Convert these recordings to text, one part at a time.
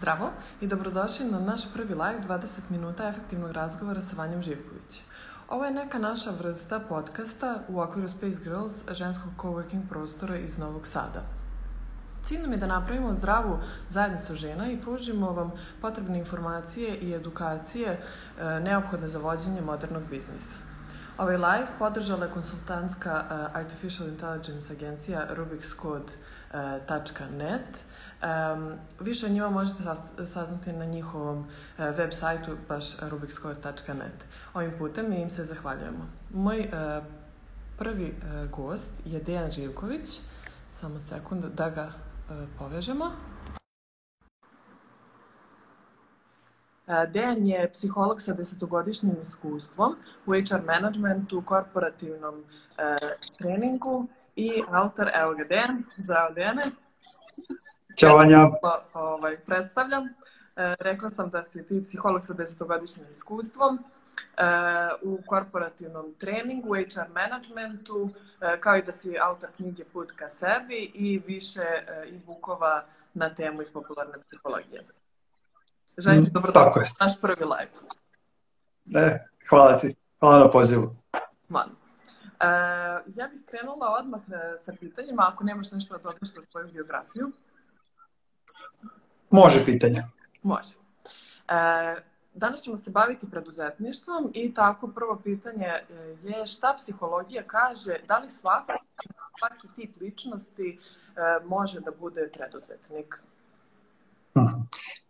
Zdravo i dobrodošli na naš prvi live 20 minuta efektivnog razgovora sa Vanjom Živković. Ovo je neka naša vrsta podcasta u okviru Space Girls, ženskog coworking prostora iz Novog Sada. Cilj nam je da napravimo zdravu zajednicu žena i pružimo vam potrebne informacije i edukacije e, neophodne za vođenje modernog biznisa. Ovaj live podržala je konsultantska uh, Artificial Intelligence agencija rubikscode.net. Um, više o njima možete saznati na njihovom uh, web sajtu baš rubikscode.net. Ovim putem mi im se zahvaljujemo. Moj uh, prvi uh, gost je Dejan Živković. Samo sekund da ga uh, povežemo. Dejan je psiholog sa desetogodišnjim iskustvom u HR managementu, korporativnom e, treningu i autor, evo ga Dejan, zdravo Dejane. Ćao Anja. Ovaj, predstavljam. E, rekla sam da si ti psiholog sa desetogodišnjim iskustvom e, u korporativnom treningu, HR managementu, e, kao i da si autor knjige Put ka sebi i više e, e-bookova na temu iz popularne psihologije. Želim ti mm, dobrodošli na naš prvi live. E, hvala ti. Hvala na pozivu. Man. Uh, ja bih krenula odmah e, sa pitanjima, ako nemaš nešto da dodaš za svoju biografiju. Može pitanje. Može. Uh, danas ćemo se baviti preduzetništvom i tako prvo pitanje je šta psihologija kaže, da li svaki, svaki tip ličnosti uh, može da bude preduzetnik? Mhm.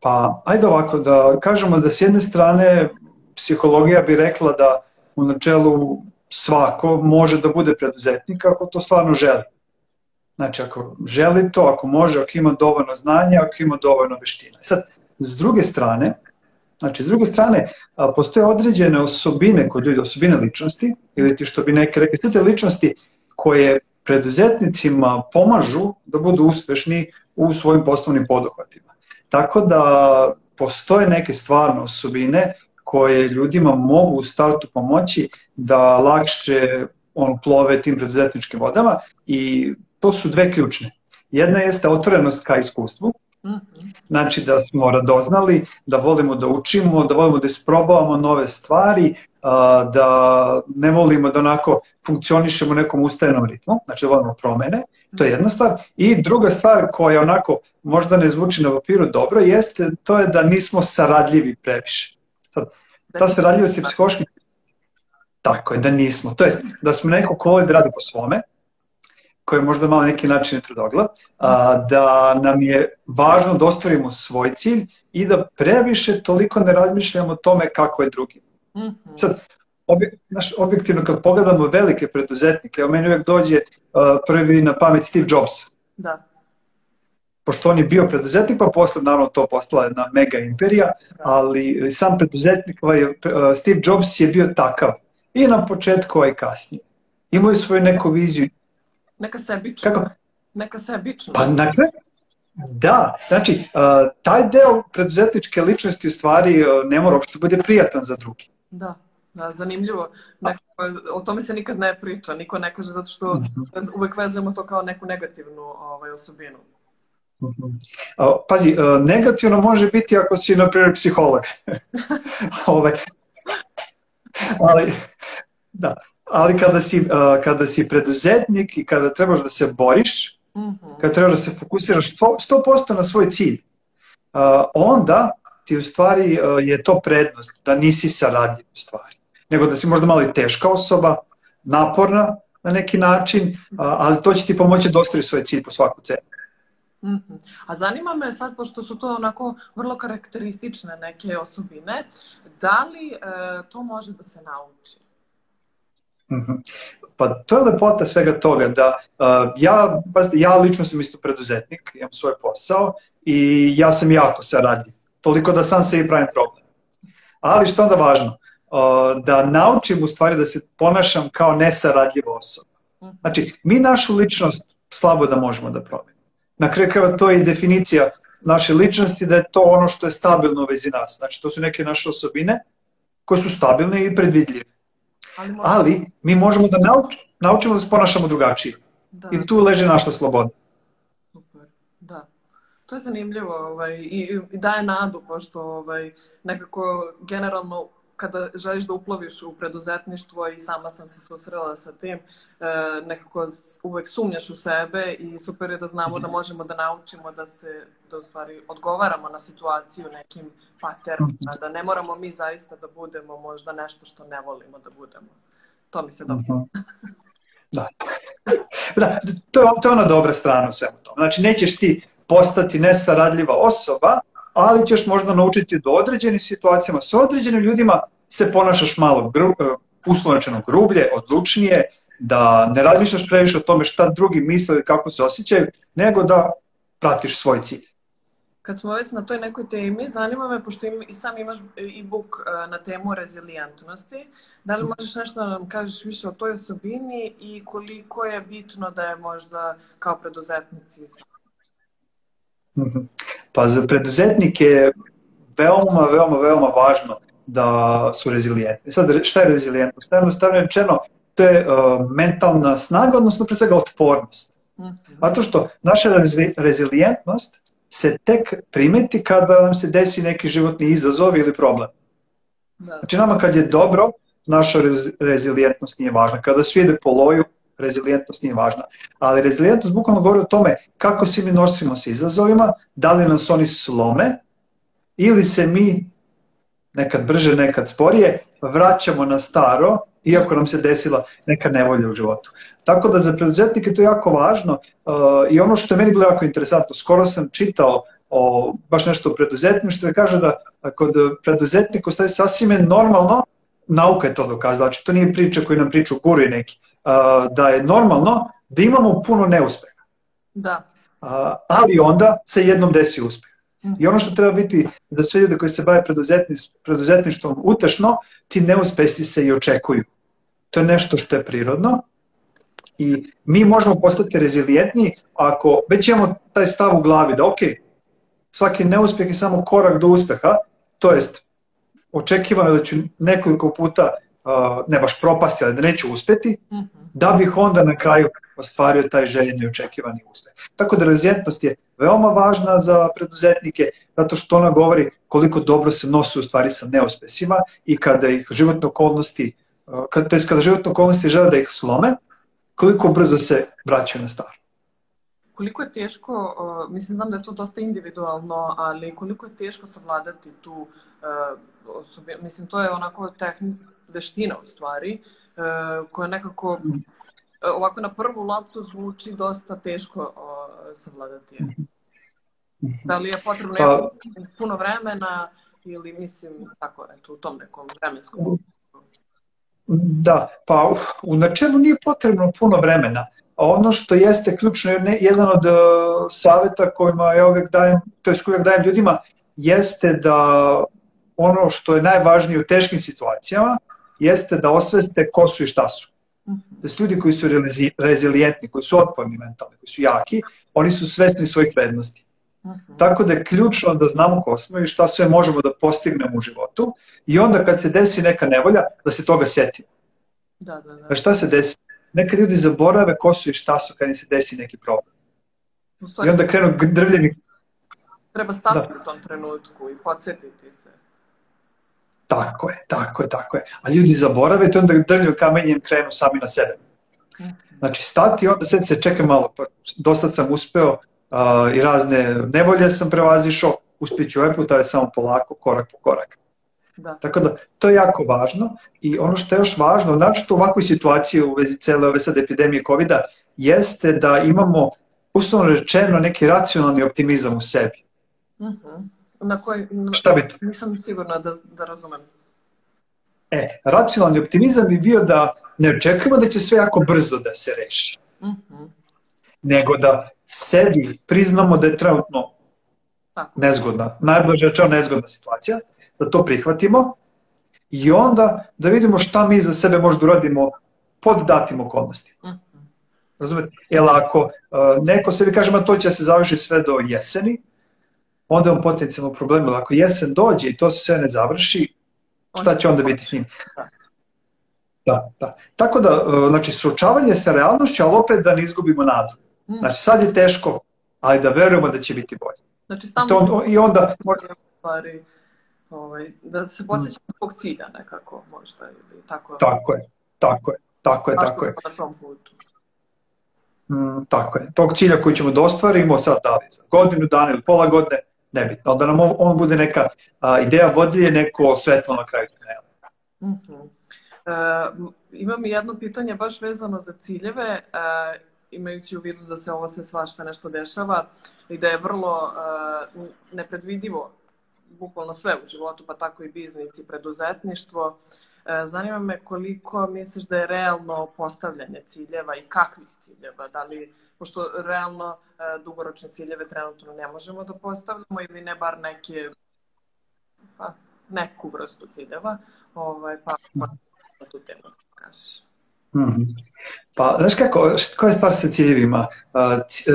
Pa, ajde ovako, da kažemo da s jedne strane psihologija bi rekla da u načelu svako može da bude preduzetnik ako to stvarno želi. Znači, ako želi to, ako može, ako ima dovoljno znanja, ako ima dovoljno veština. Sad, s druge strane, znači, s druge strane, postoje određene osobine kod ljudi, osobine ličnosti, ili ti što bi neke rekli, crte ličnosti koje preduzetnicima pomažu da budu uspešni u svojim poslovnim poduhvatima. Tako da postoje neke stvarne osobine koje ljudima mogu u startu pomoći da lakše on plove tim preduzetničkim vodama i to su dve ključne. Jedna jeste otvorenost ka iskustvu, mhm. Znači da smo radoznali, da volimo da učimo, da volimo da isprobavamo nove stvari, da ne volimo da onako funkcionišemo u nekom ustajenom ritmu, znači da volimo promene, to je jedna stvar. I druga stvar koja onako možda ne zvuči na papiru dobro, jeste to je da nismo saradljivi previše. Sad, ta saradljivost je psihološki tako je, da nismo. To jest, da smo neko ko voli da radi po svome, koji je možda malo neki način je tvrdoglav, a, da nam je važno da ostvarimo svoj cilj i da previše toliko ne razmišljamo o tome kako je drugi. Mm -hmm. Sad, obje, naš, objektivno kad pogledamo velike preduzetnike, o meni uvek dođe uh, prvi na pamet Steve Jobs. Da. Pošto on je bio preduzetnik, pa posle naravno to postala jedna mega imperija, da. ali sam preduzetnik, ovaj, uh, Steve Jobs je bio takav. I na početku, ovaj kasnije. Imao je svoju neku viziju. Neka sebična. Kako? Neka sebična. Pa na kraju, Da, znači, uh, taj deo preduzetničke ličnosti u stvari uh, ne mora uopšte da bude prijatan za drugi. Da, da zanimljivo. Nekako, o tome se nikad ne priča, niko ne kaže zato što mhm. uvek vezujemo to kao neku negativnu ovaj, osobinu. Uh, pazi, uh, negativno može biti ako si, na primjer, psiholog. ovaj, ali, da, ali kada si, uh, kada si preduzetnik i kada trebaš da se boriš, -hmm. kad treba da se fokusiraš 100% na svoj cilj, uh, onda ti u stvari uh, je to prednost, da nisi saradljiv u stvari. Nego da si možda malo i teška osoba, naporna na neki način, ali to će ti pomoći da ostvari svoj cilj po svaku cenu. Mm -hmm. A zanima me sad, pošto su to onako vrlo karakteristične neke osobine, da li e, to može da se nauči? Mhm. Pa to je lepota svega toga da uh, ja, ja lično sam isto preduzetnik, imam svoj posao i ja sam jako saradljiv. Toliko da sam se i pravim problem. Ali što onda važno? Uh, da naučim u stvari da se ponašam kao nesaradljiva osoba. Mhm. Znači, mi našu ličnost slabo da možemo da promenimo. Na kraju kreva to je i definicija naše ličnosti da je to ono što je stabilno u vezi nas. Znači, to su neke naše osobine koje su stabilne i predvidljive. Ali, možemo... Ali mi možemo da nauč, naučimo da se ponašamo drugačije. Da. I tu leži naša sloboda. To je zanimljivo ovaj, i, i daje nadu, pošto ovaj, nekako generalno kada želiš da uploviš u preduzetništvo i sama sam se susrela sa tim, e, nekako uvek sumnjaš u sebe i super je da znamo da možemo da naučimo da se, da u stvari odgovaramo na situaciju nekim paternima, da ne moramo mi zaista da budemo možda nešto što ne volimo da budemo. To mi se dobro. Mhm. Da. da, to, to je ona dobra strana u svemu tomu. Znači, nećeš ti postati nesaradljiva osoba, ali ćeš možda naučiti do određenih situacijama sa određenim ljudima se ponašaš malo gru, e, uslovnačeno grublje, odlučnije, da ne razmišljaš previše o tome šta drugi misle ili kako se osjećaju, nego da pratiš svoj cilj. Kad smo već na toj nekoj temi, zanima me, pošto im, i sam imaš e-book e, na temu rezilijentnosti, da li možeš nešto da nam kažeš više o toj osobini i koliko je bitno da je možda kao preduzetnici. Pa za preduzetnike je veoma, veoma, veoma važno da su rezilijentni. Sad, šta je rezilijentnost? Jednostavno rečeno, to je uh, mentalna snaga, odnosno pre svega otpornost. Mhm. Zato što naša rezilijentnost se tek primeti kada nam se desi neki životni izazov ili problem. Da. Znači nama kad je dobro, naša rezilijentnost nije važna. Kada svi ide po loju, rezilijentnost nije važna. Ali rezilijentnost bukvalno govori o tome kako se mi nosimo sa izazovima, da li nas oni slome ili se mi nekad brže, nekad sporije vraćamo na staro iako nam se desila neka nevolja u životu. Tako da za preduzetnike to je jako važno uh, i ono što je meni bilo jako interesantno, skoro sam čitao o, baš nešto o preduzetništvu i kaže da kod preduzetnika ostaje sasvim normalno, nauka je to dokazala, znači to nije priča koju nam priču guru neki, da je normalno da imamo puno neuspeha. Da. Ali onda se jednom desi uspeh. I ono što treba biti za sve ljude koji se bave preduzetništvom utešno, ti neuspesi se i očekuju. To je nešto što je prirodno i mi možemo postati rezilijentni ako već imamo taj stav u glavi da ok, svaki neuspeh je samo korak do uspeha, to jest očekivano da ću nekoliko puta ne baš propasti, ali da neću uspeti, mhm. da bih onda na kraju ostvario taj željeni očekivani uspeh. Tako da rezidentnost je veoma važna za preduzetnike, zato što ona govori koliko dobro se nose u stvari sa neuspesima i kada ih životne okolnosti, kada, to je kada životne okolnosti žele da ih slome, koliko brzo se vraćaju na staro. Koliko je teško, mislim znam da je to dosta individualno, ali koliko je teško savladati tu osobinu, mislim to je onako tehnik, veština u stvari, e, koja nekako e, ovako na prvu loptu zvuči dosta teško savladati je. Da li je potrebno pa, puno vremena ili mislim tako eto, u tom nekom vremenskom Da, pa u načelu nije potrebno puno vremena. A ono što jeste ključno, jedan od uh, saveta kojima ja uvek dajem, to je uvek dajem ljudima, jeste da ono što je najvažnije u teškim situacijama, jeste da osveste ko su i šta su. Da su ljudi koji su rezilijentni, koji su otporni mentalni, koji su jaki, oni su svesni svojih vrednosti. Tako da je ključno da znamo ko smo i šta sve možemo da postignemo u životu i onda kad se desi neka nevolja, da se toga setimo. Da, da, da. A šta se desi? Neka ljudi zaborave ko su i šta su kad im se desi neki problem. I onda krenu drvljeni... Treba stati da. u tom trenutku i podsjetiti se. Tako je, tako je, tako je. A ljudi zaborave to onda drljaju kamenjem krenu sami na sebe. Znači stati onda sad se čekaj malo, pa dosta sam uspeo uh, i razne nevolje sam prevazišao, uspjeću ovaj put, ali samo polako, korak po korak. Da. Tako da, to je jako važno i ono što je još važno, znači u ovakvoj situaciji u vezi cele ove sad epidemije covid jeste da imamo, uslovno rečeno, neki racionalni optimizam u sebi. Uh mhm. -huh. Na koji, Šta bi to? Nisam sigurna da, da razumem. E, racionalni optimizam bi bio da ne očekujemo da će sve jako brzo da se reši. Mm -hmm. Nego da sebi priznamo da je trenutno Tako. nezgodna, najbliže rečeno nezgodna situacija, da to prihvatimo i onda da vidimo šta mi za sebe možda uradimo pod datim okolnostima. Mm -hmm. Razumete? Jer ako uh, neko sebi kaže, ma to će se završiti sve do jeseni, onda je on potencijalno problem. Ako jesen dođe i to se sve ne završi, šta će onda biti s njim? Da, da. Tako da, e, znači, suočavanje sa realnošću, ali opet da ne izgubimo nadu. Mm. Znači, sad je teško, ali da verujemo da će biti bolje. Znači, stalno to, I onda... Stvari, ovaj, da se posjećamo mm. zbog cilja nekako, možda, ili tako. Tako je, tako je, tako je, tako je. Na tom putu. Mm, tako je, tog cilja koji ćemo da ostvarimo sad da li za godinu dana ili pola godine, nebitno, da nam on, bude neka a, ideja vodilje, neko svetlo na kraju tunela. Mm -hmm. e, imam jedno pitanje baš vezano za ciljeve, e, imajući u vidu da se ovo sve svašta nešto dešava i da je vrlo e, nepredvidivo bukvalno sve u životu, pa tako i biznis i preduzetništvo. E, zanima me koliko misliš da je realno postavljanje ciljeva i kakvih ciljeva, da li pošto realno e, dugoročne ciljeve trenutno ne možemo da postavljamo ili ne bar neke pa, neku vrstu ciljeva, ovaj, pa, pa tu temu da kažeš. Mm. Pa, znaš kako, koja je stvar sa ciljevima?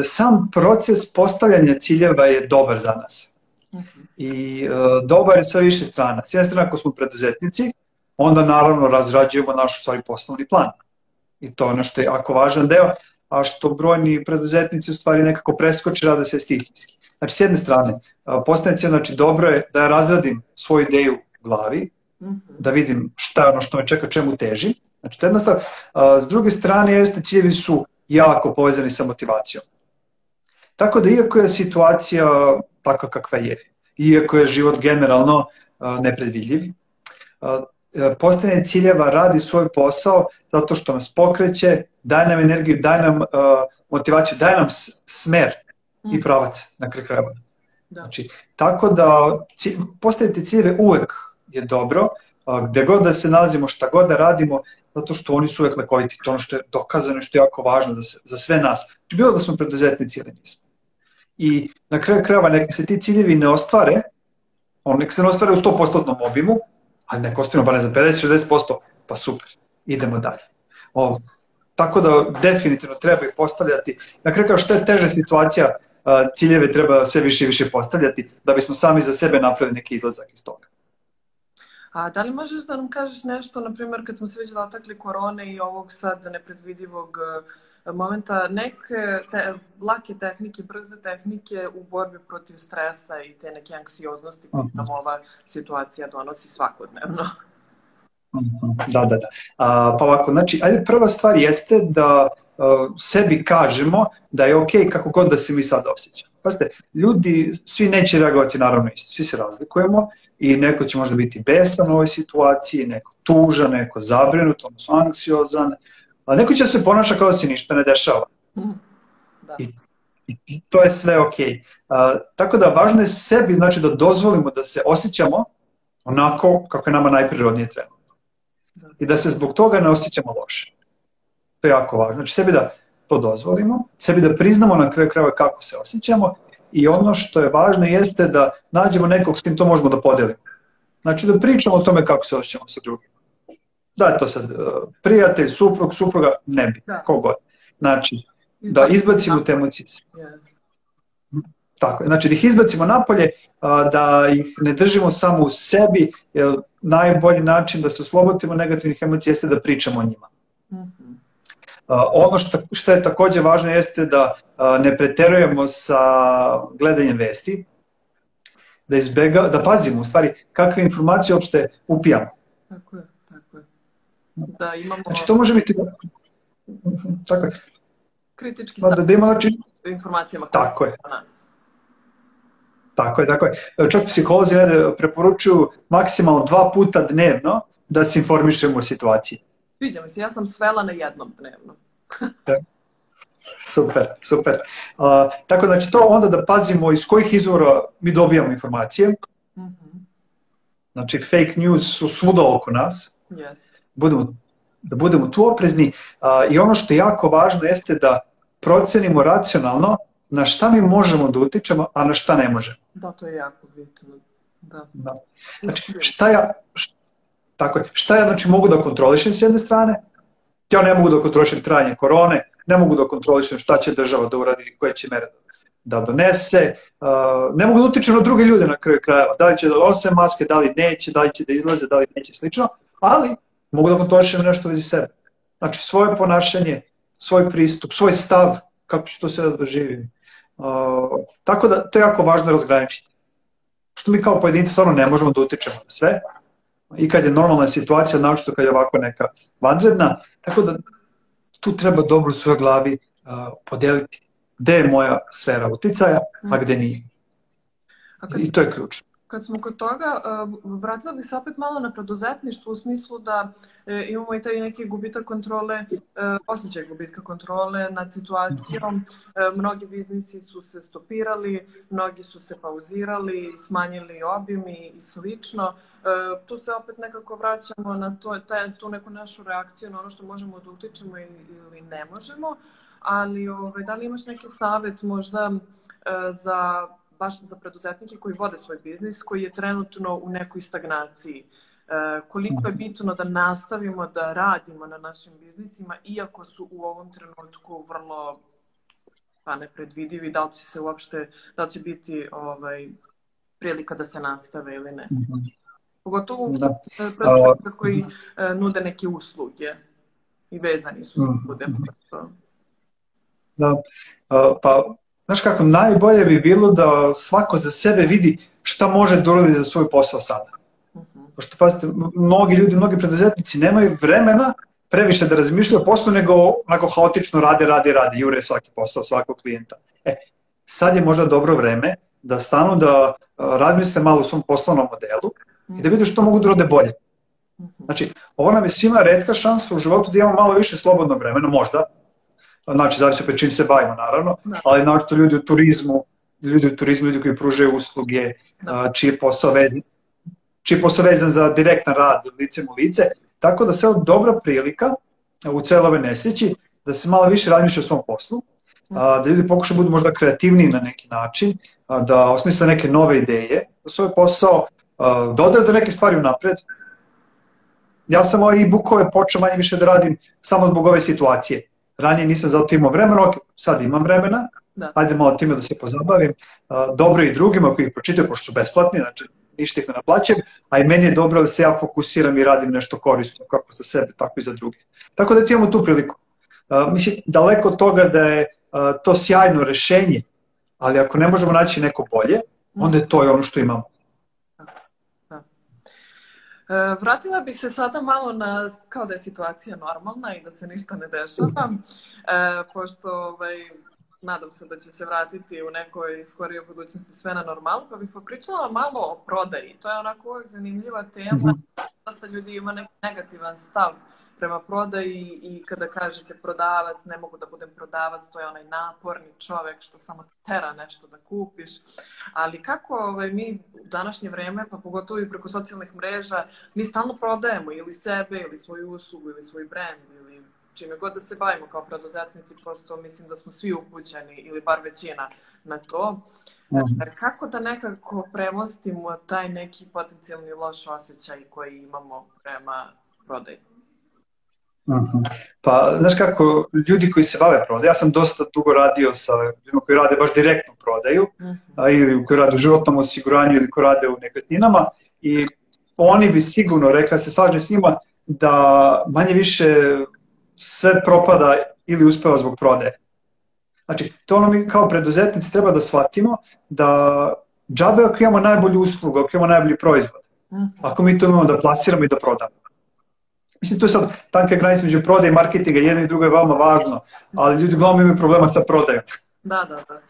Sam proces postavljanja ciljeva je dobar za nas. Mm -hmm. I dobar je sa više strana. S jedne strane, ako smo preduzetnici, onda naravno razrađujemo naš stvari poslovni plan. I to je ono što je jako važan deo, a što brojni preduzetnici u stvari nekako preskoče rade sve stihijski. Znači, s jedne strane, postane znači dobro je da ja razradim svoju ideju u glavi, -hmm. da vidim šta je ono što me čeka, čemu težim. Znači, to je jedna stvar. S druge strane, jeste ciljevi su jako povezani sa motivacijom. Tako da, iako je situacija takva kakva je, iako je život generalno nepredvidljiv, postane ciljeva radi svoj posao zato što nas pokreće, daje nam energiju, daje nam uh, motivaciju, daje nam smer mm. i pravac na kraju krajeva. Da. Znači, tako da postaviti ciljeve uvek je dobro, uh, gde god da se nalazimo, šta god da radimo, zato što oni su uvek lekoviti. To ono što je dokazano i što je jako važno za, za sve nas. Znači, bilo da smo preduzetnici ili nismo. I na kraju krajeva, neka se ti ciljevi ne ostvare, on neka se ne ostvare u 100% obimu, a neka ostvarimo pa ne znam 50-60%, pa super, idemo dalje. O, tako da definitivno treba ih postavljati. Na kraju kao što je teža situacija, ciljeve treba sve više i više postavljati da bismo sami za sebe napravili neki izlazak iz toga. A da li možeš da nam kažeš nešto, na primjer, kad smo se već dotakli korone i ovog sad nepredvidivog momenta, neke te, lake tehnike, brze tehnike u borbi protiv stresa i te neke anksioznosti koje nam ova situacija donosi svakodnevno? Da, da, da. A, pa ovako, znači, ajde, prva stvar jeste da a, sebi kažemo da je okay kako god da se mi sad osjećamo. Pazite, ljudi, svi neće reagovati naravno isto, svi se razlikujemo i neko će možda biti besan u ovoj situaciji, neko tužan, neko zabrinut, odnosno anksiozan, ali neko će se ponaša kao da se ništa ne dešava. Mhm. Da. I, i, to je sve okej. Okay. tako da važno je sebi znači da dozvolimo da se osjećamo onako kako je nama najprirodnije treba i da se zbog toga ne osjećamo loše. To je jako važno. Znači sebi da to dozvolimo, sebi da priznamo na kraju krajeva kako se osjećamo i ono što je važno jeste da nađemo nekog s kim to možemo da podelimo. Znači da pričamo o tome kako se osjećamo sa drugim. Da je to sad uh, prijatelj, suprug, supruga, ne bi, da. kogod. Znači, da izbacimo te emocije. Tako je, znači da ih izbacimo napolje, da ih ne držimo samo u sebi, jer najbolji način da se oslobodimo negativnih emocija jeste da pričamo o njima. -hmm. Ono što, što je takođe važno jeste da ne preterujemo sa gledanjem vesti, da izbega, da pazimo u stvari kakve informacije uopšte upijamo. Tako je. Da imamo... Znači to može biti... Tako je. Kritički stav. Da, da ima znači... informacijama koje tako je. nas. Tako je, tako je. Čak psiholozi ne, preporučuju maksimalno dva puta dnevno da se informišemo o situaciji. Sviđa mi se, ja sam svela na jednom dnevno. da. Super, super. Uh, tako znači to onda da pazimo iz kojih izvora mi dobijamo informacije. Mm -hmm. Znači fake news su svuda oko nas. Yes. Budemo, da budemo tu oprezni uh, i ono što je jako važno jeste da procenimo racionalno na šta mi možemo da utičemo, a na šta ne možemo. Da, to je jako bitno. Da. da. Znači, šta ja, šta, tako je, šta ja znači, mogu da kontrolišem s jedne strane, ja ne mogu da kontrolišem trajanje korone, ne mogu da kontrolišem šta će država da uradi, koje će mere da donese, ne mogu da utičem na druge ljude na kraju krajeva, da li će da nose maske, da li neće, da li će da izlaze, da li neće, slično, ali mogu da kontrolišem nešto vezi sebe. Znači, svoje ponašanje, svoj pristup, svoj stav, kako ću to sve da doživim Uh, tako da to je jako važno razgraničiti. Što mi kao pojedinci stvarno ne možemo da utičemo na sve, i kad je normalna situacija, naočito kad je ovako neka vanredna, tako da tu treba dobro u svojoj glavi uh, podeliti gde je moja sfera uticaja, a gde nije. A kad, I to je ključno. Kad smo kod toga, uh, vratila bih se opet malo na preduzetništvo u smislu da e, imamo i taj neki gubitak kontrole, e, osjećaj gubitka kontrole nad situacijom. E, mnogi biznisi su se stopirali, mnogi su se pauzirali, smanjili obim i, slično. E, tu se opet nekako vraćamo na to, taj, tu neku našu reakciju na ono što možemo da utičemo ili ne možemo, ali ovaj, da li imaš neki savet možda e, za baš za preduzetnike koji vode svoj biznis, koji je trenutno u nekoj stagnaciji. E, koliko je bitno da nastavimo da radimo na našim biznisima, iako su u ovom trenutku vrlo pa nepredvidivi, da li će se uopšte, da li će biti ovaj, prilika da se nastave ili ne. Pogotovo da. preduzetnika koji e, nude neke usluge i vezani su za ljude. Mm -hmm. Da, pa Znaš kako, najbolje bi bilo da svako za sebe vidi šta može da uradi za svoj posao sada. Pošto, pazite, mnogi ljudi, mnogi preduzetnici nemaju vremena previše da razmišljaju o poslu, nego onako haotično rade, rade, rade, jure svaki posao, svakog klijenta. E, sad je možda dobro vreme da stanu da razmisle malo o svom poslovnom modelu i da vide što mogu da urade bolje. Znači, ovo nam je svima redka šansa u životu da imamo malo više slobodnog vremena, možda, znači zavisi opet čim se bavimo naravno, da. ali naočito ljudi u turizmu, ljudi u turizmu, ljudi koji pružaju usluge, da. čiji je posao vezan, čiji je posao vezan za direktan rad licem u lice, tako da se dobra prilika u celove nesreći da se malo više razmišlja o svom poslu, a, da ljudi pokušaju da budu možda kreativniji na neki način, da osmisle neke nove ideje za svoj posao, da odrade neke stvari unapred. Ja sam ove e-bookove počeo manje više da radim samo zbog ove situacije ranije nisam za to imao vremena, ok, sad imam vremena, da. ajde malo time da se pozabavim, dobro i drugima koji ih pročitaju, pošto su besplatni, znači ništa ih ne naplaćam, a i meni je dobro da se ja fokusiram i radim nešto korisno, kako za sebe, tako i za druge. Tako da ti imamo tu priliku. Mislim, daleko od toga da je to sjajno rešenje, ali ako ne možemo naći neko bolje, onda je to i ono što imamo. E, vratila bih se sada malo na, kao da je situacija normalna i da se ništa ne dešava, e, pošto ovaj, nadam se da će se vratiti u nekoj skorijoj budućnosti sve na normalu, pa bih popričala malo o prodaji. To je onako uvijek zanimljiva tema, dosta ljudi ima neki negativan stav prema prodaji i kada kažete prodavac, ne mogu da budem prodavac, to je onaj naporni čovek što samo te tera nešto da kupiš. Ali kako ovaj, mi u današnje vreme, pa pogotovo i preko socijalnih mreža, mi stalno prodajemo ili sebe, ili svoju uslugu, ili svoj brand, ili čime god da se bavimo kao preduzetnici, prosto mislim da smo svi upućeni, ili bar većina, na to. Mm. Kako da nekako premostimo taj neki potencijalni loš osjećaj koji imamo prema prodaji? Mhm. Pa, znaš kako, ljudi koji se bave prodaju, ja sam dosta dugo radio sa ljudima koji rade baš direktnu prodaju, uh -huh. a, ili koji rade u životnom osiguranju ili koji rade u nekretninama i oni bi sigurno rekla, se slažem s njima, da manje više sve propada ili uspeva zbog prodaje. Znači, to ono mi kao preduzetnici treba da shvatimo da džabe ako imamo najbolju uslugu, ako imamo najbolji proizvod, uh -huh. ako mi to imamo da plasiramo i da prodamo. Mislim, to je sad tanka granica među prodaje i marketinga, jedno i drugo je veoma važno, ali ljudi uglavnom imaju problema sa prodajom. Da, da, da.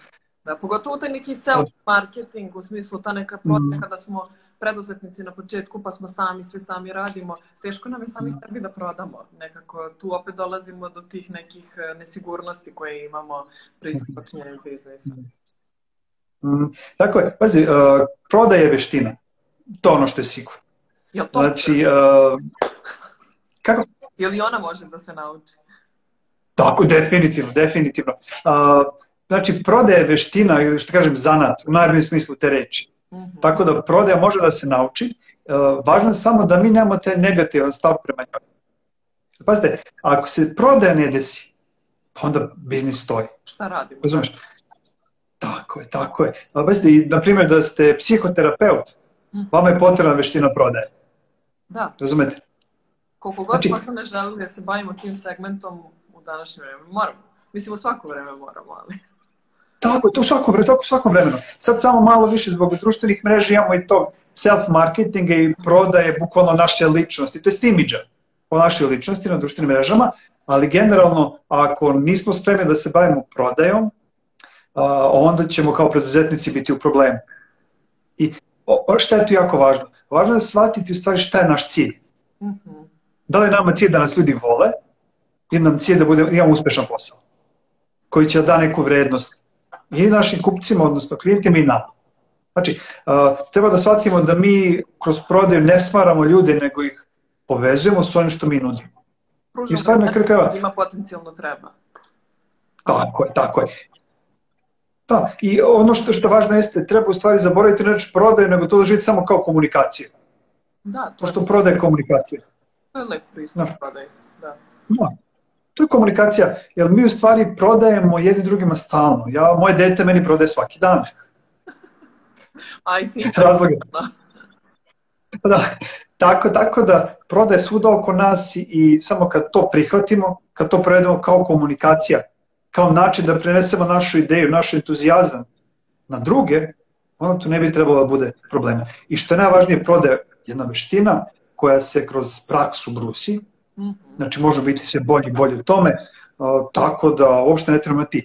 Da, pogotovo taj neki self marketing u smislu ta neka prodaja mm. kada smo preduzetnici na početku pa smo sami, sve sami radimo, teško nam je sami mm. sebi da prodamo. Nekako tu opet dolazimo do tih nekih e, nesigurnosti koje imamo pri započinjanju biznisa. Mm. Tako je, pazi, uh, prodaja je veština. To ono što je sigurno. Jel to? Znači, uh, Kako? Ili ona može da se nauči? Tako, definitivno, definitivno. Uh, znači, prodaja je veština, ili što kažem, zanat, u najboljem smislu te reči. Mm -hmm. Tako da prodaja može da se nauči. Uh, važno je samo da mi nemamo taj negativan stav prema njoj. Pazite, ako se prodaja ne desi, onda biznis stoji. Šta radimo? Razumeš? Tako je, tako je. Pazite, na primjer, da ste psihoterapeut, mm. vama je potrebna veština prodaje. Da. Razumete? Koliko god znači, ne želim da se bavimo tim segmentom u današnje vreme, moramo. Mislim, u svako vreme moramo, ali... Tako, to u svakom, to u svakom vremenu. Sad samo malo više zbog društvenih mreža imamo i to self-marketinga i prodaje bukvalno naše ličnosti, to je imidža o našoj ličnosti na društvenim mrežama, ali generalno ako nismo spremni da se bavimo prodajom, onda ćemo kao preduzetnici biti u problemu. I šta je tu jako važno? Važno je shvatiti u stvari šta je naš cilj. Mm -hmm. Da li nama cilj da nas ljudi vole ili nam cilj da, bude, da imamo uspešan posao koji će da neku vrednost i našim kupcima, odnosno klijentima i nama. Znači, treba da shvatimo da mi kroz prodaju ne smaramo ljude, nego ih povezujemo s onim što mi nudimo. Pružamo I stvar na krkava... ima potencijalno treba. Tako je, tako je. Da, i ono što, što važno jeste, treba u stvari zaboraviti reći prodaju, nego to doživiti samo kao komunikaciju. Da, to, to što prodaje komunikacija. To je lep pristup da. prodaje, da. Da, to je komunikacija, jer mi u stvari prodajemo jedni drugima stalno. Ja, moje dete meni prodaje svaki dan. Aj ti. Razloga. Da. da. Tako, tako da prodaje svuda oko nas i, i samo kad to prihvatimo, kad to prevedemo kao komunikacija, kao način da prenesemo našu ideju, naš entuzijazam na druge, ono tu ne bi trebalo da bude problema. I što je najvažnije, prodaje jedna veština koja se kroz praksu brusi, mhm. znači može biti sve bolji i bolji u tome, tako da uopšte ne treba imati,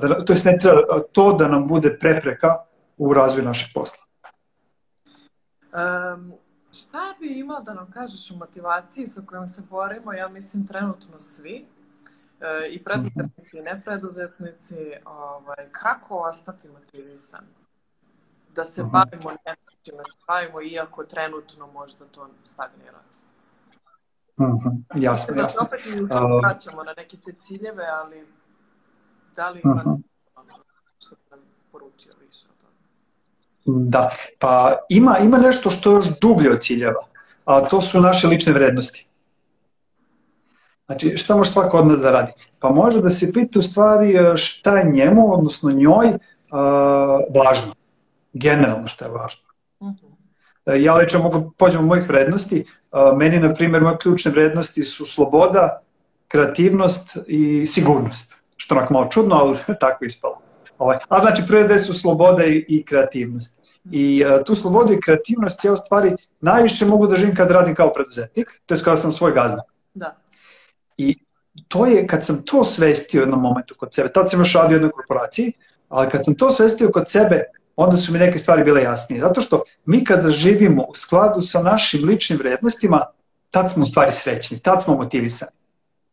da, to, jest ne treba to da nam bude prepreka u razvoju našeg posla. Um, šta bi imao da nam kažeš o motivaciji sa kojom se borimo, ja mislim trenutno svi, e, i preduzetnici i nepreduzetnici, ovaj, kako ostati motivisan? Da se uh -huh. Nečime, se bavimo iako trenutno možda to stagnira. Uh -huh. Jasno, da jasno. Da se opet vraćamo na neke te ciljeve, ali da li ima uh -huh. što bi nam poručio više? Da, pa ima, ima nešto što je još dublje od ciljeva, a to su naše lične vrednosti. Znači, šta može svako od nas da radi? Pa može da se pita u stvari e, šta je njemu, odnosno njoj, uh, važno. Generalno šta je važno. Uh mhm. -huh. E, ja lično mogu pođem od mojih vrednosti. Uh, meni, na primjer, moje ključne vrednosti su sloboda, kreativnost i sigurnost. Što onako malo čudno, ali tako ispalo. Ovaj, a znači prve su sloboda i, i kreativnost. I uh, tu slobodu i kreativnost ja u stvari najviše mogu da živim kad radim kao preduzetnik, to je kada sam svoj gazda. Da. I to je, kad sam to svestio u jednom momentu kod sebe, tad sam još radio u jednoj korporaciji, ali kad sam to svestio kod sebe, onda su mi neke stvari bile jasnije. Zato što mi kada živimo u skladu sa našim ličnim vrednostima, tad smo u stvari srećni, tad smo motivisani.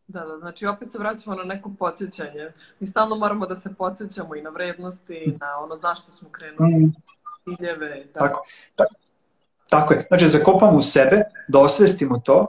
Da, da, znači opet se vraćamo na neko podsjećanje. Mi stalno moramo da se podsjećamo i na vrednosti, i na ono zašto smo krenuli, mm. ciljeve. Da. Tako, tako, tako je. Znači, zakopamo u sebe, da osvestimo to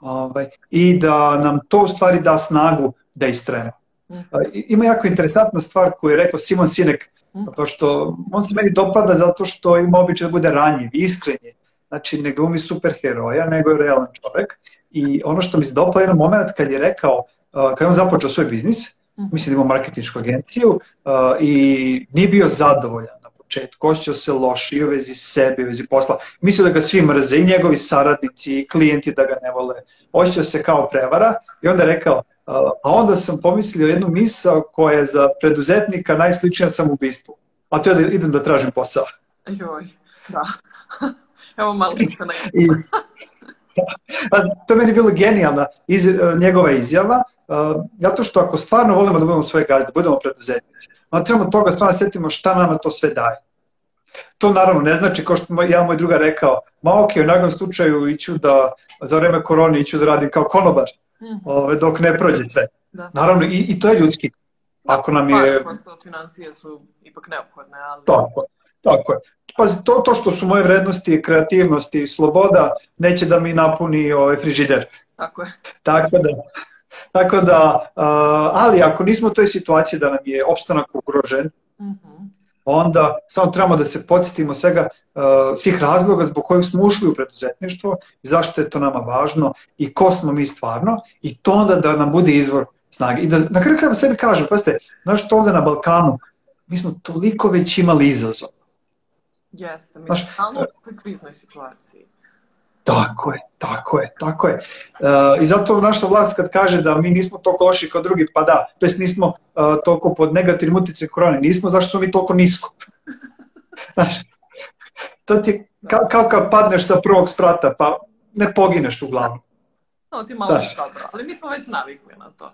ovaj, i da nam to u stvari da snagu da istrajemo. Mm. Ima jako interesantna stvar koju je rekao Simon Sinek, mm. pošto on se meni dopada zato što ima običaj da bude ranjiv, iskren je. Znači, ne glumi superheroja, nego je realan čovek I ono što mi se dopalo jedan moment kad je rekao, uh, kad je on započeo svoj biznis, mhm. mislim da ima marketinšku agenciju uh, i nije bio zadovoljan na početku, osjećao se loši u vezi sebe, u vezi posla. Mislio da ga svi mrze, i njegovi saradnici, i klijenti da ga ne vole. Osjećao se kao prevara i onda je rekao, a onda sam pomislio jednu misao koja je za preduzetnika najsličnija samobistvu. A to je da idem da tražim posao. Joj, da. Evo malo se na I, to meni je bilo genijalna iz, e, njegova izjava, uh, zato što ako stvarno volimo da budemo svoje gazde, budemo preduzetnici, onda trebamo toga stvarno da setimo šta nama to sve daje. To naravno ne znači, kao što ja moj druga rekao, ma ok, u nagodnom slučaju iću da, za vreme korone iću da radim kao konobar. Ove, dok ne prođe sve. Da. Naravno, i, i to je ljudski. Ako nam je... Pa, financije su ipak neophodne, ali... Tako, tako je. Pazi, to, to što su moje vrednosti, kreativnosti i sloboda, neće da mi napuni ovaj frižider. Tako je. Tako da, tako da ali ako nismo u toj situaciji da nam je opstanak ugrožen, mm -hmm. Onda samo trebamo da se podsjetimo svega uh, svih razloga zbog kojih smo ušli u preduzetništvo i zašto je to nama važno i ko smo mi stvarno i to onda da nam bude izvor snage. I da na kraju krajeva sebi kažem, pazite, znaš što ovde na Balkanu, mi smo toliko već imali izazov Jeste, mi smo stalno u kriznoj situaciji. Tako je, tako je, tako je. Uh, I zato naša vlast kad kaže da mi nismo toliko loši kao drugi, pa da, to jest nismo uh, toliko pod negativnim utjecaj korone, nismo zašto smo mi toliko nisko. Znaš, to ti je kao, kao kad padneš sa prvog sprata, pa ne pogineš uglavnom. No, ti malo dobro, ali mi smo već navikli na to.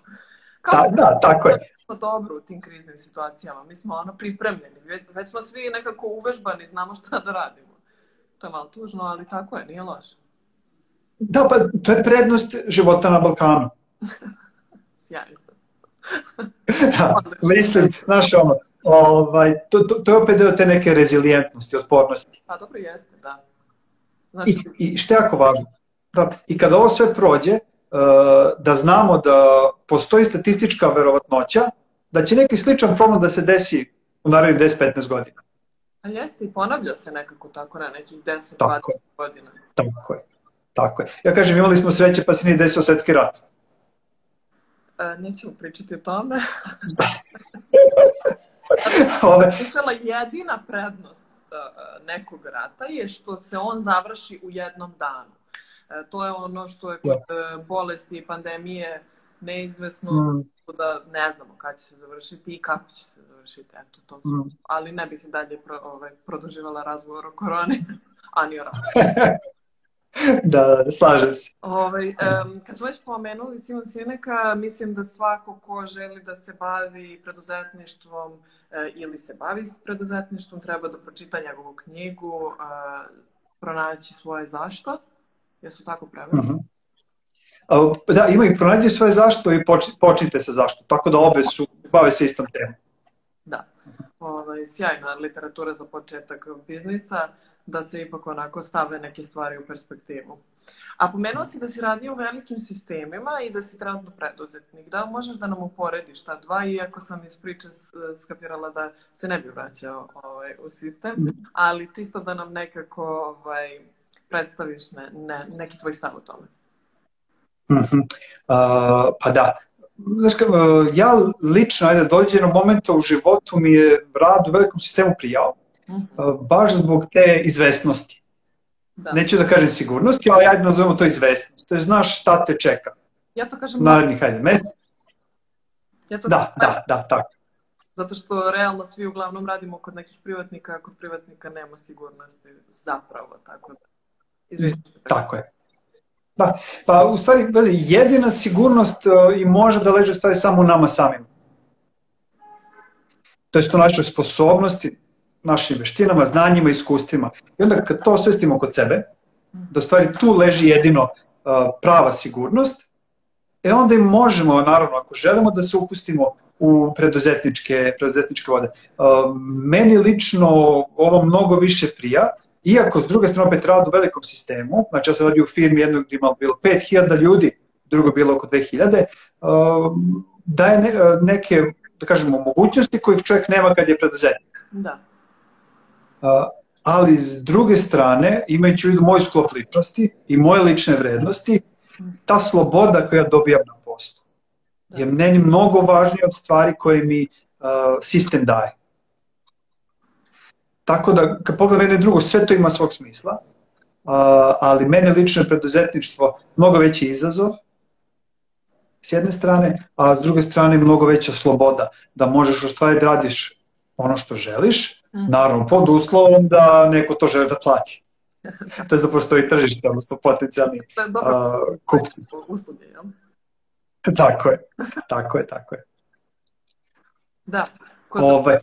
Kao da, da, tako je. Smo dobro u tim kriznim situacijama, mi smo ono pripremljeni, već, već smo svi nekako uvežbani, znamo šta da radimo. To je malo tužno, ali tako je, nije loše. Da, pa to je prednost života na Balkanu. Sjajno. da, mislim, znaš ono, ovaj, to, to, to je opet deo te neke rezilijentnosti, otpornosti. Pa dobro jeste, da. Znači... I, I što je jako važno, da, i kada ovo sve prođe, uh, da znamo da postoji statistička verovatnoća da će neki sličan problem da se desi u narednih 10-15 godina. A jeste, i ponavlja se nekako tako na nekih 10-20 godina. Tako je. Tako je. Ja kažem, imali smo sreće pa se nije desio svetski rat. E, nećemo pričati o tome. Ove... jedina prednost uh, nekog rata je što se on završi u jednom danu. Uh, to je ono što je kod uh, bolesti i pandemije neizvesno, mm. da ne znamo kada će se završiti i kako će se završiti. Eto, to mm. Ali ne bih dalje pro, ovaj, produživala razgovor o koroni, a ni o ratu. da, da, slažem se. Ovaj, um, kad smo već pomenuli Simon Sineka, mislim da svako ko želi da se bavi preduzetništvom uh, ili se bavi s preduzetništvom treba da pročita njegovu knjigu, uh, pronaći svoje zašto. Jesu tako pravilno? Uh -huh. Uh, da, ima i pronađi svoje zašto i poč, počnite sa zašto. Tako da obe su, bave se istom temom. Da. Ovaj, sjajna literatura za početak biznisa da se ipak onako stave neke stvari u perspektivu. A pomenuo si da si radio u velikim sistemima i da si trenutno preduzetnik. Da možeš da nam uporediš ta dva, iako sam iz priče skapirala da se ne bi vraćao ovaj, u sistem, ali čisto da nam nekako ovaj, predstaviš ne, ne, neki tvoj stav o tome. Mm -hmm. uh, pa da, znaš ka, uh, ja lično, ajde, dođe na momenta u životu mi je rad u velikom sistemu prijao. Baš zbog te izvesnosti. Da. Neću da kažem sigurnosti, ali ajde nazovemo to izvesnost. To je znaš šta te čeka. Ja to kažem... Narednih, hajde, mesec. Ja to da, da, da, tako. Zato što realno svi uglavnom radimo kod nekih privatnika, a kod privatnika nema sigurnosti zapravo, tako da. Izvijete. Tako je. Da, pa u stvari, jedina sigurnost uh, i može da leže stvari samo u nama samim. To je to našoj sposobnosti, našim veštinama, znanjima, iskustvima. I onda kad to osvestimo kod sebe, da stvari tu leži jedino prava sigurnost, e onda im možemo, naravno, ako želimo da se upustimo u preduzetničke, preduzetničke vode. Meni lično ovo mnogo više prija, iako s druge strane opet rad u velikom sistemu, znači ja sam radio u firmi jednog gdje imalo bilo 5000 ljudi, drugo bilo oko 2000, uh, daje ne, neke, da kažemo, mogućnosti kojih čovjek nema kad je preduzetnik. Da ali s druge strane, imajući u vidu moj sklop ličnosti i moje lične vrednosti, ta sloboda koju ja dobijam na poslu je meni mnogo važnija od stvari koje mi uh, sistem daje. Tako da, kad pogledam jedno drugo, sve to ima svog smisla, uh, ali mene lično preduzetništvo mnogo veći izazov, s jedne strane, a s druge strane mnogo veća sloboda, da možeš u stvari da radiš ono što želiš. Naravno, pod uslovom da neko to želi da plati. to je da postoji tržište, odnosno potencijalni uh, kupci. Usluge, jel? tako je, tako je, tako je. Da, kod Ove.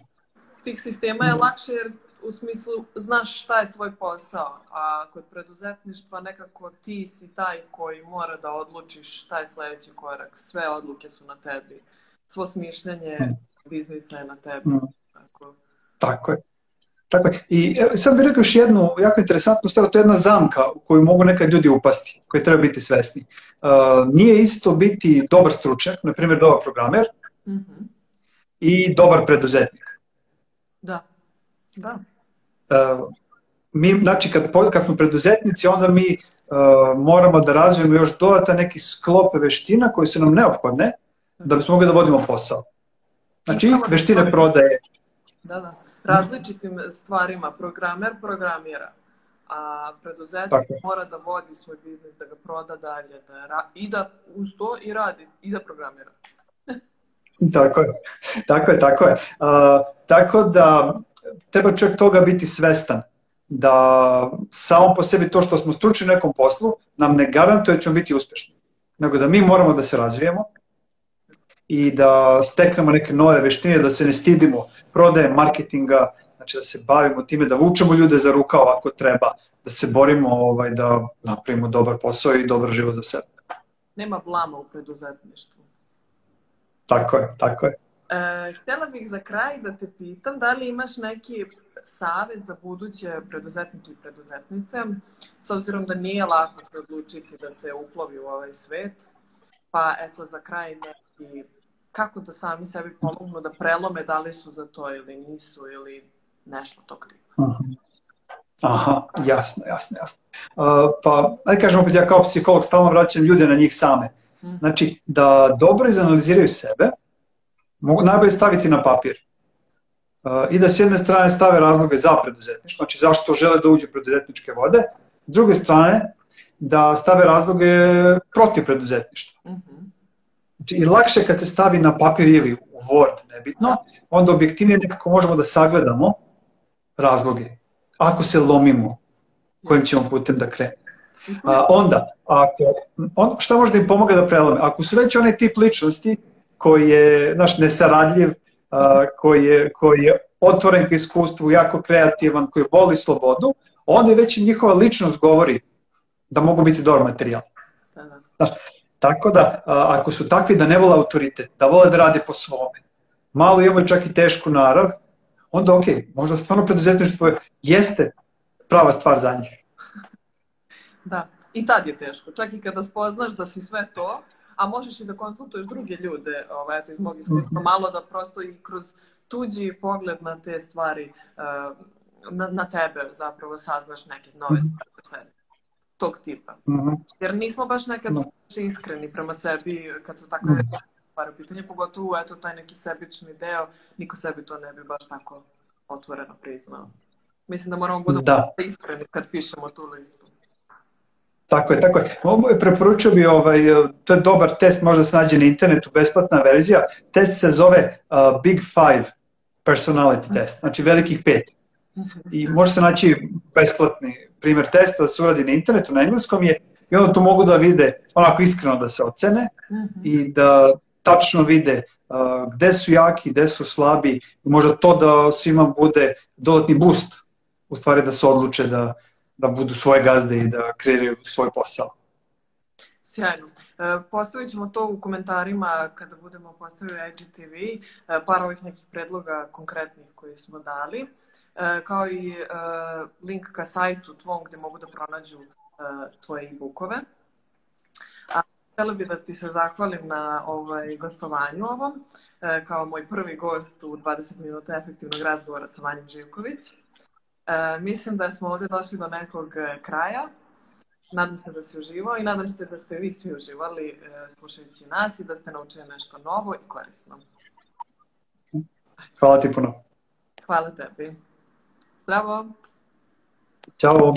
tih sistema je lakše jer u smislu znaš šta je tvoj posao, a kod preduzetništva nekako ti si taj koji mora da odlučiš šta je sledeći korak. Sve odluke su na tebi. Svo smišljanje mm. biznisa je na tebi. Mm. Tako. Tako je. Tako je. I sad bih rekao još jednu jako interesantnu stvar, to je jedna zamka u koju mogu nekad ljudi upasti, koji treba biti svesni. Uh, nije isto biti dobar stručnjak, na primjer dobar programer, mm -hmm. i dobar preduzetnik. Da, da. Uh, mi, znači, kad, kad smo preduzetnici, onda mi uh, moramo da razvijemo još dodata neki sklope veština koje su nam neophodne da bismo mogli da vodimo posao. Znači, veštine prodaje, Da, da. Različitim stvarima. Programer programira, a preduzetnik Tako. mora da vodi svoj biznis, da ga proda dalje, da ra- i da uz to i radi, i da programira. Tako je, tako je, tako je. Uh, tako da treba čovjek toga biti svestan da samo po sebi to što smo stručni u nekom poslu nam ne garantuje da ćemo biti uspešni. Nego da mi moramo da se razvijemo i da steknemo neke nove veštine, da se ne stidimo prodaje, marketinga, znači da se bavimo time, da vučemo ljude za rukav ako treba, da se borimo ovaj, da napravimo dobar posao i dobar život za sebe. Nema blama u preduzetništvu. Tako je, tako je. E, htjela bih za kraj da te pitam da li imaš neki savet za buduće preduzetnike i preduzetnice, s obzirom da nije lako se odlučiti da se uplovi u ovaj svet, pa eto za kraj neki kako da sami sebi pomognu da prelome da li su za to ili nisu ili nešto tog tipa. Aha. Aha, jasno, jasno, jasno. Uh, pa, ajde kažem opet, ja kao psiholog stalno vraćam ljude na njih same. Znači, da dobro izanaliziraju sebe, mogu najbolje staviti na papir. Uh, I da s jedne strane stave razloge za preduzetništvo, znači zašto žele da uđu u preduzetničke vode, s druge strane da stave razloge protiv preduzetništva. Znači, i lakše kad se stavi na papir ili u Word, nebitno, onda objektivnije nekako možemo da sagledamo razloge. Ako se lomimo, kojim ćemo putem da krenemo. A, onda, ako, on, šta može da im pomogne da prelome? Ako su već onaj tip ličnosti koji je, znaš, nesaradljiv, a, koji, je, koji je otvoren ka iskustvu, jako kreativan, koji voli slobodu, onda je već i njihova ličnost govori da mogu biti dobar materijal. Znaš, tako da, a, ako su takvi da ne vole autoritet, da vole da rade po svome, malo imaju čak i tešku narav, onda ok, možda stvarno preduzetništvo jeste prava stvar za njih. Da, i tad je teško. Čak i kada spoznaš da si sve to, a možeš i da konsultuješ druge ljude, ovaj, eto iz mog iskustva, malo da prosto i kroz tuđi pogled na te stvari, uh, na, na tebe zapravo saznaš neke nove stvari za sebe. Tog tipa. Mm -hmm. Jer nismo baš nekad no. iskreni prema sebi kad su takve stvari u pitanju, pogotovo eto taj neki sebični deo, niko sebi to ne bi baš tako otvoreno priznao. Mislim da moramo budemo da. iskreni kad pišemo tu listu. Tako je, tako je. Preporučio bi, ovaj, to je dobar test, možda se nađe na internetu, besplatna verzija. Test se zove uh, Big Five Personality Test, znači velikih pet. I može se naći besplatni primjer testa da se uradi na internetu, na engleskom je, i onda tu mogu da vide, onako iskreno da se ocene i da tačno vide uh, gde su jaki, gde su slabi i možda to da svima bude dodatni boost, u stvari da se odluče da, da budu svoje gazde i da kreiraju svoj posao. Sjajno. Postavit ćemo to u komentarima kada budemo postavili IGTV, par ovih nekih predloga konkretnih koji smo dali, kao i link ka sajtu tvom gde mogu da pronađu tvoje e-bookove. Htela bih da ti se zahvalim na ovaj, gostovanju ovom, kao moj prvi gost u 20 minuta efektivnog razgovora sa Vanjom Živković. E, mislim da smo ovde došli do nekog kraja. Nadam se da si uživao i nadam se da ste vi svi uživali e, slušajući nas i da ste naučili nešto novo i korisno. Hvala ti puno. Hvala tebi. Zdravo. Ćao.